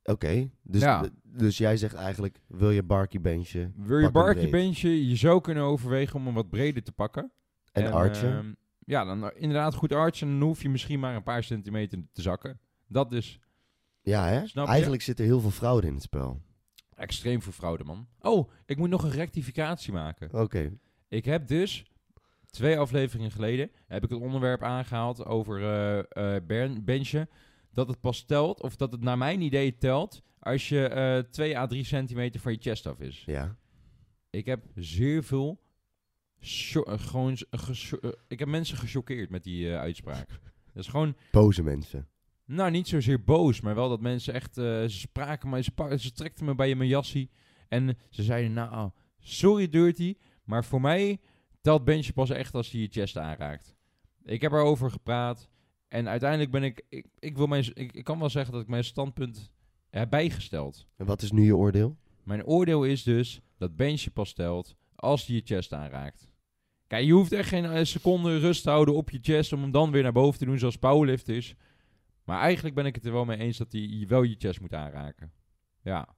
Oké. Dus, Ja. dus jij zegt eigenlijk, wil je barkie benchen Wil je barkie breed. benchen, je zou kunnen overwegen om hem wat breder te pakken. en, archen? ehm, ja, dan eh, inderdaad goed archen. En dan hoef je misschien maar een paar centimeter te zakken. Dat is ja, hè? snap je? Eigenlijk zit er heel veel fraude in het spel. extreem voor fraude, man. Oh, ik moet nog een rectificatie maken. Oké. Ik heb dus twee afleveringen geleden heb ik het onderwerp aangehaald over eh eh, ben- benchen. Dat het pas telt, of dat het naar mijn idee telt, als je eh 2 à 3 centimeter van je chest af is. Ja. Ik heb zeer veel. eh, gewoon. eh, ik heb mensen gechoqueerd met die eh, uitspraak. *laughs* Dat is gewoon. Boze mensen. Nou, niet zozeer boos, maar wel dat mensen echt. eh, ze spraken me, ze, ze trekten me bij mijn jassie. En ze zeiden: Nou, sorry Dirty, maar voor mij telt bench pas echt als hij je chest aanraakt. Ik heb erover gepraat. En uiteindelijk ben ik... Ik, ik, wil mijn, ik, ik kan wel zeggen dat ik mijn standpunt heb bijgesteld. En wat is nu je oordeel? Mijn oordeel is dus dat bench pas telt als hij je chest aanraakt. Kijk, je hoeft echt geen eh, seconde rust te houden op je chest om hem dan weer naar boven te doen zoals powerlift is. Maar eigenlijk ben ik het er wel mee eens dat hij wel je chest moet aanraken. Ja,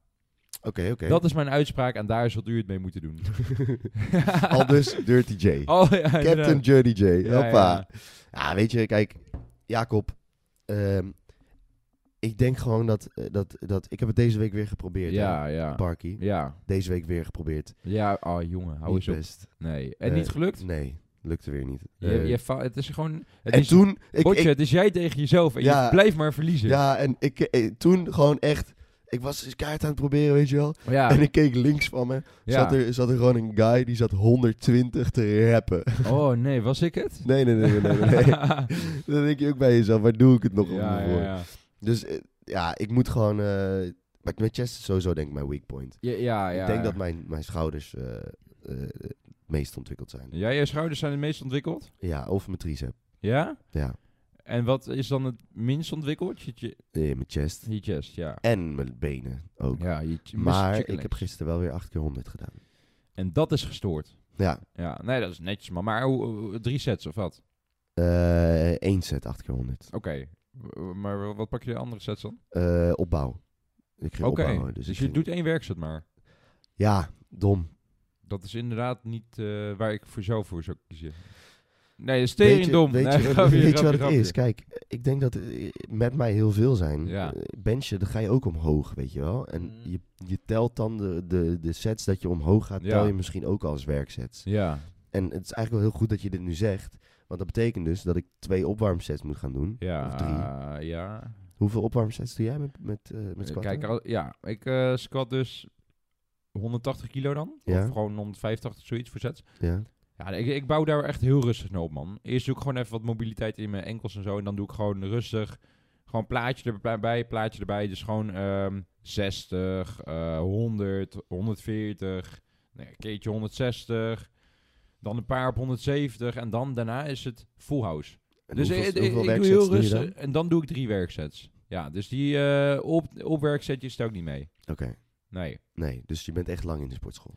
Oké, oké. dat is mijn uitspraak en daar zult u het mee moeten doen. *laughs* Al dus Dirty J. *laughs* Oh ja, Captain. Dirty J. Ja, Hoppa. ja. Ja, weet je, kijk, Jacob. ehm, ik denk gewoon dat, eh, dat, dat... Ik heb het deze week weer geprobeerd, Ja, hè, ja. Parky. Ja, Deze week weer geprobeerd. ja. Oh jongen, hou Niet eens op. best. Nee. En Eh, niet gelukt? Nee, lukte weer niet. Je, Eh, je het is gewoon... Het en is, toen... Ik, Botje, ik, het is jij tegen jezelf en Ja. je blijft maar verliezen. ja, en ik, eh, toen gewoon echt... Ik was dus kaart aan het proberen, weet je wel. Ja. En ik keek links van me. Ja. Zat, er, zat er gewoon een guy die zat 120 te rappen. Oh nee, was ik het? Nee, nee, nee, nee, nee. nee. *laughs* Dan denk je ook bij jezelf, waar doe ik het nog om ja, voor? ja, ja. Dus eh, ja, ik moet gewoon... maar mijn chest is sowieso denk ik mijn weak point. Ja, ja, ja. Ik denk dat mijn, mijn schouders eh, het meest ontwikkeld zijn. Ja, je schouders zijn het meest ontwikkeld? Ja, of mijn tricep. Ja? Ja, En wat is dan het minst ontwikkeld? Je, je, Eh, mijn chest. je chest, ja. En mijn benen ook. Ja, je, maar ik heb gisteren wel weer 8 keer 100 gedaan. En dat is gestoord. Ja, Ja, nee, dat is netjes, man. Maar hoe- drie sets of wat? eh één set 8 keer 100. Oké. Maar wat pak je de andere sets dan? Eh, opbouw. Ik ging Oké, opbouwen. dus, Dus, je ging- doet één werkset maar. Ja, dom. Dat is inderdaad niet eh, waar ik voor zo voor zou kiezen. Nee, dat is Weet je, dom. weet Nee, je, wat- *laughs* grapje, weet je grapje, wat het grapje. is? Kijk, ik denk dat eh, met mij heel veel zijn. Ja. Eh, benchen, dan ga je ook omhoog, weet je wel. En Mm. je, je telt dan de, de, de sets dat je omhoog gaat, Ja. tel je misschien ook als werksets. Ja, En het is eigenlijk wel heel goed dat je dit nu zegt. Want dat betekent dus dat ik twee opwarmsets moet gaan doen. ja, Of drie. ja. Hoeveel opwarmsets doe jij met, met, eh met squatten? Kijk, al- ja, ik eh squat dus 180 kilo dan. Ja. Of gewoon 185, zoiets voor sets. Ja. Ja, ik, ik bouw daar echt heel rustig naar op, man. Eerst doe ik gewoon even wat mobiliteit in mijn enkels en zo. En dan doe ik gewoon rustig. Gewoon plaatje erbij, plaatje erbij. Dus gewoon ehm 60, eh 100, 140. Nee, een keertje 160. Dan een paar op 170. En dan daarna is het full house. En dus hoeveel, ik, ik, hoeveel ik doe heel rustig. dan? En dan doe ik drie werksets. Ja, dus die eh op, opwerksetjes stel ik niet mee. Oké. Nee. Nee, dus je bent echt lang in de sportschool.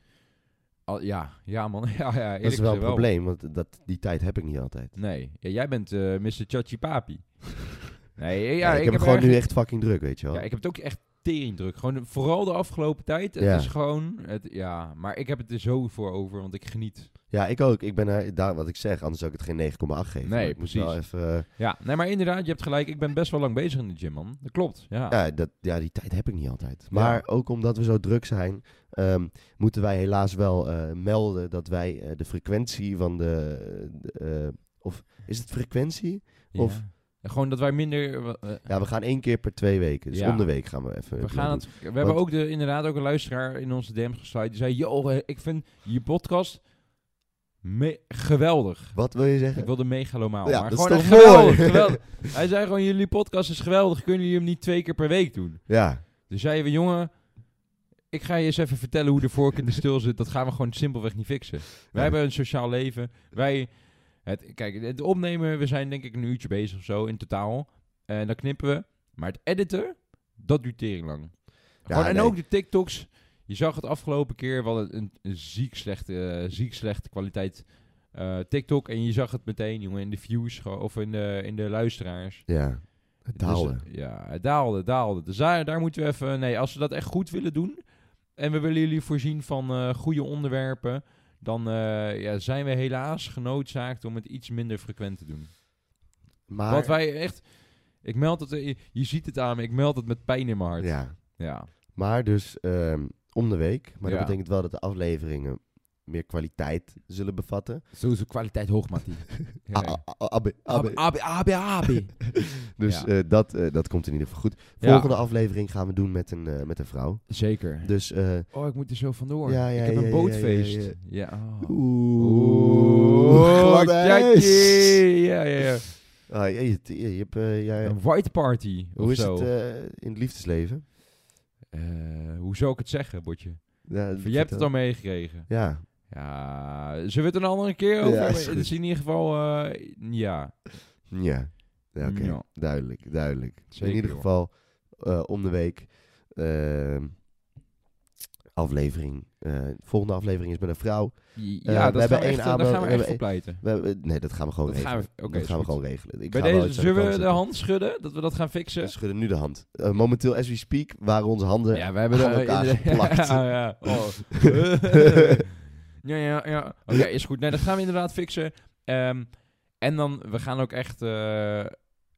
Al, ja, ja man. *laughs* ja, ja, Dat is wel een probleem, want dat, die tijd heb ik niet altijd. Nee, ja, jij bent eh Mr. Chachi Papi. *laughs* nee, ja, Ja, ik, ik, heb gewoon nu echt fucking druk, weet je wel. Ja, ik heb het ook echt tering druk. Gewoon vooral de afgelopen tijd. Het is gewoon, het, ja, maar ik heb het er zo voor over, want ik geniet. Ja, ik ook. Ik ben er, daar wat ik zeg, anders zou ik het geen 9,8 geven. Nee, ik moet wel precies. even, eh, Ja, nee, maar inderdaad, je hebt gelijk. Ik ben best wel lang bezig in de gym, man. Dat klopt, ja. ja, dat, ja, die tijd heb ik niet altijd. Maar ook omdat we zo druk zijn, ehm, moeten wij helaas wel eh, melden dat wij eh, de frequentie van de... of is het frequentie? Ja. of- Gewoon dat wij minder... Ja, we gaan één keer per twee weken. Dus Ja. om de week gaan we even... we gaan het, we hebben ook de, inderdaad ook een luisteraar in onze DM's gesluit. Die zei, yo, eh, ik vind je podcast me- geweldig. Wat wil je zeggen? Ik wilde megalomaal. Ja, maar dat is gewoon toch geweldig, mooi? geweldig. *laughs* Hij zei gewoon, jullie podcast is geweldig. Kunnen jullie hem niet twee keer per week doen? Ja, Dus zeiden we, jongen, ik ga je eens even vertellen hoe de vork in de stil zit. Dat gaan we gewoon simpelweg niet fixen. Wij hebben een sociaal leven. Wij, het, kijk, het opnemen, we zijn denk ik een uurtje bezig of zo in totaal. En dan knippen we. Maar het editen, dat duurt tering lang. Gewoon, en ook de TikToks. Je zag het afgelopen keer wel een, een, ziek slechte, eh, ziek slechte kwaliteit eh, TikTok. En je zag het meteen, jongen, in de views of in de, in de luisteraars. ja. Het daalde. Dus, ja, het daalde, het daalde. Dus daar, daar moeten we even... Nee, als we dat echt goed willen doen... en we willen jullie voorzien van eh, goede onderwerpen... dan eh, ja, zijn we helaas genoodzaakt om het iets minder frequent te doen. maar... Wat wij echt... Ik meld het... eh, Je ziet het aan me. Ik meld het met pijn in mijn hart. Ja. Ja. Maar dus ehm, om de week. Maar Ja. dat betekent wel dat de afleveringen meer kwaliteit zullen bevatten. Sowieso kwaliteit hoog, Mattie. Ah, ah, ah, abbe, abbe. AB, AB, AB. Dus Ja. eh, dat, eh, dat komt in ieder geval goed. Ja. Volgende aflevering gaan we doen met een, eh, met een vrouw. Zeker. Dus eh, Oh, ik moet er zo vandoor. Ja, ja, ik heb ja, een ja, bootfeest. ja, Ja. ja, oh. Oeh, ijs. *laughs* Jatje. Ja, ja, ja. Ah, je, je, je hebt, eh, jij- Een white party. hoe is zo. het eh, in het liefdesleven? Eh, hoe zou ik het zeggen, Botje? Ja, Je hebt het al meegekregen. Ja, Ja, zullen we het een andere keer over Ja, is Het is in ieder geval, eh, ja. Ja, ja oké. Duidelijk, duidelijk. Zeker, In ieder geval, eh, om de week. Aflevering. eh, de volgende aflevering is met een vrouw. Ja, we dat hebben we één echt, daar aanbod- gaan we echt hebben voor pleiten. We hebben- nee, dat gaan we gewoon Dat regelen. gaan we, dat gaan we gewoon regelen. Ik Bij deze, de zullen we de hand schudden? Dat we dat gaan fixen? We schudden nu de hand. Eh, momenteel, as we speak, waren onze handen Ja, we hebben er elkaar inderdaad- geplakt. *laughs* Ja, ja. Oh. *laughs* ja, ja, ja. Oké, is goed. Nee, dat gaan we inderdaad fixen. Ehm, en dan, we gaan ook echt eh,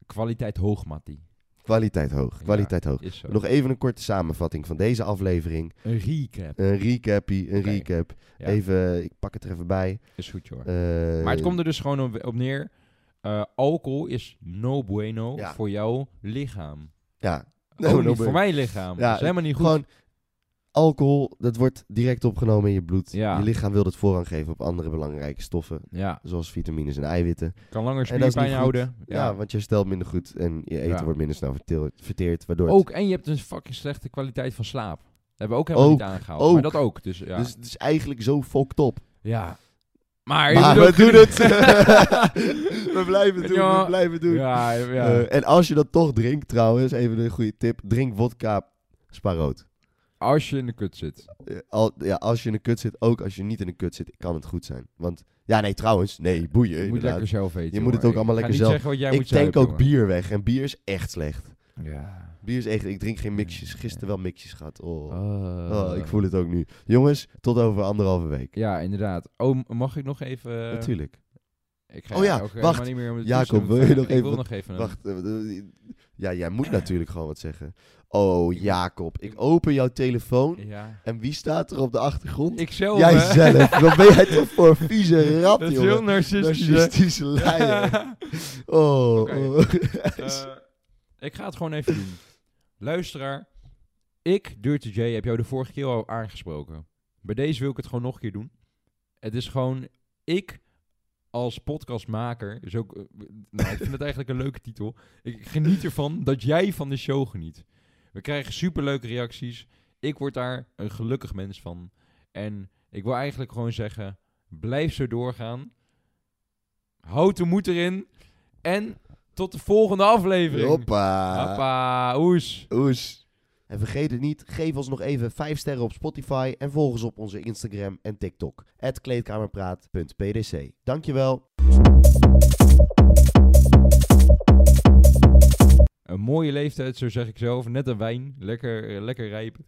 kwaliteit hoog, Mattie. Kwaliteit hoog, kwaliteit hoog. Nog even een korte samenvatting van deze aflevering. een recap. Een recapie, een recap. Ja. Even, ik pak het er even bij. Is goed, joh. Eh, maar het komt er dus gewoon op, op neer. eh, alcohol is no bueno Ja. voor jouw lichaam. Ja. *laughs* No, no voor mijn lichaam. Ja, dat is helemaal niet goed. Gewoon alcohol, dat wordt direct opgenomen in je bloed. Ja. Je lichaam wil het voorrang geven op andere belangrijke stoffen. ja, Zoals vitamines en eiwitten. kan langer spierpijn houden. Ja, want je stelt minder goed en je eten Ja. wordt minder snel verteerd. waardoor het- Ook, en je hebt een fucking slechte kwaliteit van slaap. Dat hebben we ook helemaal Ook, niet aangehaald. ook. Maar dat ook. Dus ja. Dus het is eigenlijk zo fucked up. ja. Maar, we doen het. *laughs* we blijven doen, Ja. we blijven doen. Ja, ja. Eh, en als je dat toch drinkt trouwens, even een goede tip. Drink vodka sparoot. Als je in de kut zit. Eh, al, ja, als je in een kut zit, ook als je niet in een kut zit, kan het goed zijn. Want, ja nee trouwens, nee, boeien Je moet inderdaad. lekker zelf eten. Je moet het ook allemaal Ik ga lekker niet zelf- zeggen wat jij ik tank zuipen, ook jongen. bier weg en bier is echt slecht. Ja. Bier is echt, ik drink geen mixjes. Gisteren wel mixjes gehad. Oh. Oh. Oh, ik voel het ook nu. Jongens, tot over anderhalve week. Ja, inderdaad. Oh, m- mag ik nog even... Natuurlijk. Ik ga Oh ja, ook wacht. niet meer om het Jacob, wil je *laughs* nog Ik even wil wat- nog even... een- Wacht. eh, eh, ja, jij moet natuurlijk gewoon wat zeggen. Oh, Jacob. Ik open jouw telefoon. Ja. En wie staat er op de achtergrond? Ik zelf, Jij hè? zelf. *laughs* Wat ben jij toch voor een vieze rat, Dat is jongen? heel narcistisch, hè? Narcistische leier. *laughs* Oh. Oh. Ik ga het gewoon even doen. Luisteraar, ik, Dirty J, heb jou de vorige keer al aangesproken. Bij deze wil ik het gewoon nog een keer doen. Het is gewoon, ik als podcastmaker, is ook, eh, nou, ik vind het eigenlijk een leuke titel. Ik geniet ervan dat jij van de show geniet. We krijgen superleuke reacties. Ik word daar een gelukkig mens van. En ik wil eigenlijk gewoon zeggen, blijf zo doorgaan. Houd de moed erin. En tot de volgende aflevering. Hoppa. Hoppa, oes. Oes. En vergeet het niet, geef ons nog even 5 sterren op Spotify en volg ons op onze Instagram en TikTok. kleedkamerpraat.pdc. Dankjewel. Een mooie leeftijd, zo zeg ik zelf. Net een wijn. Lekker, eh, lekker rijpen.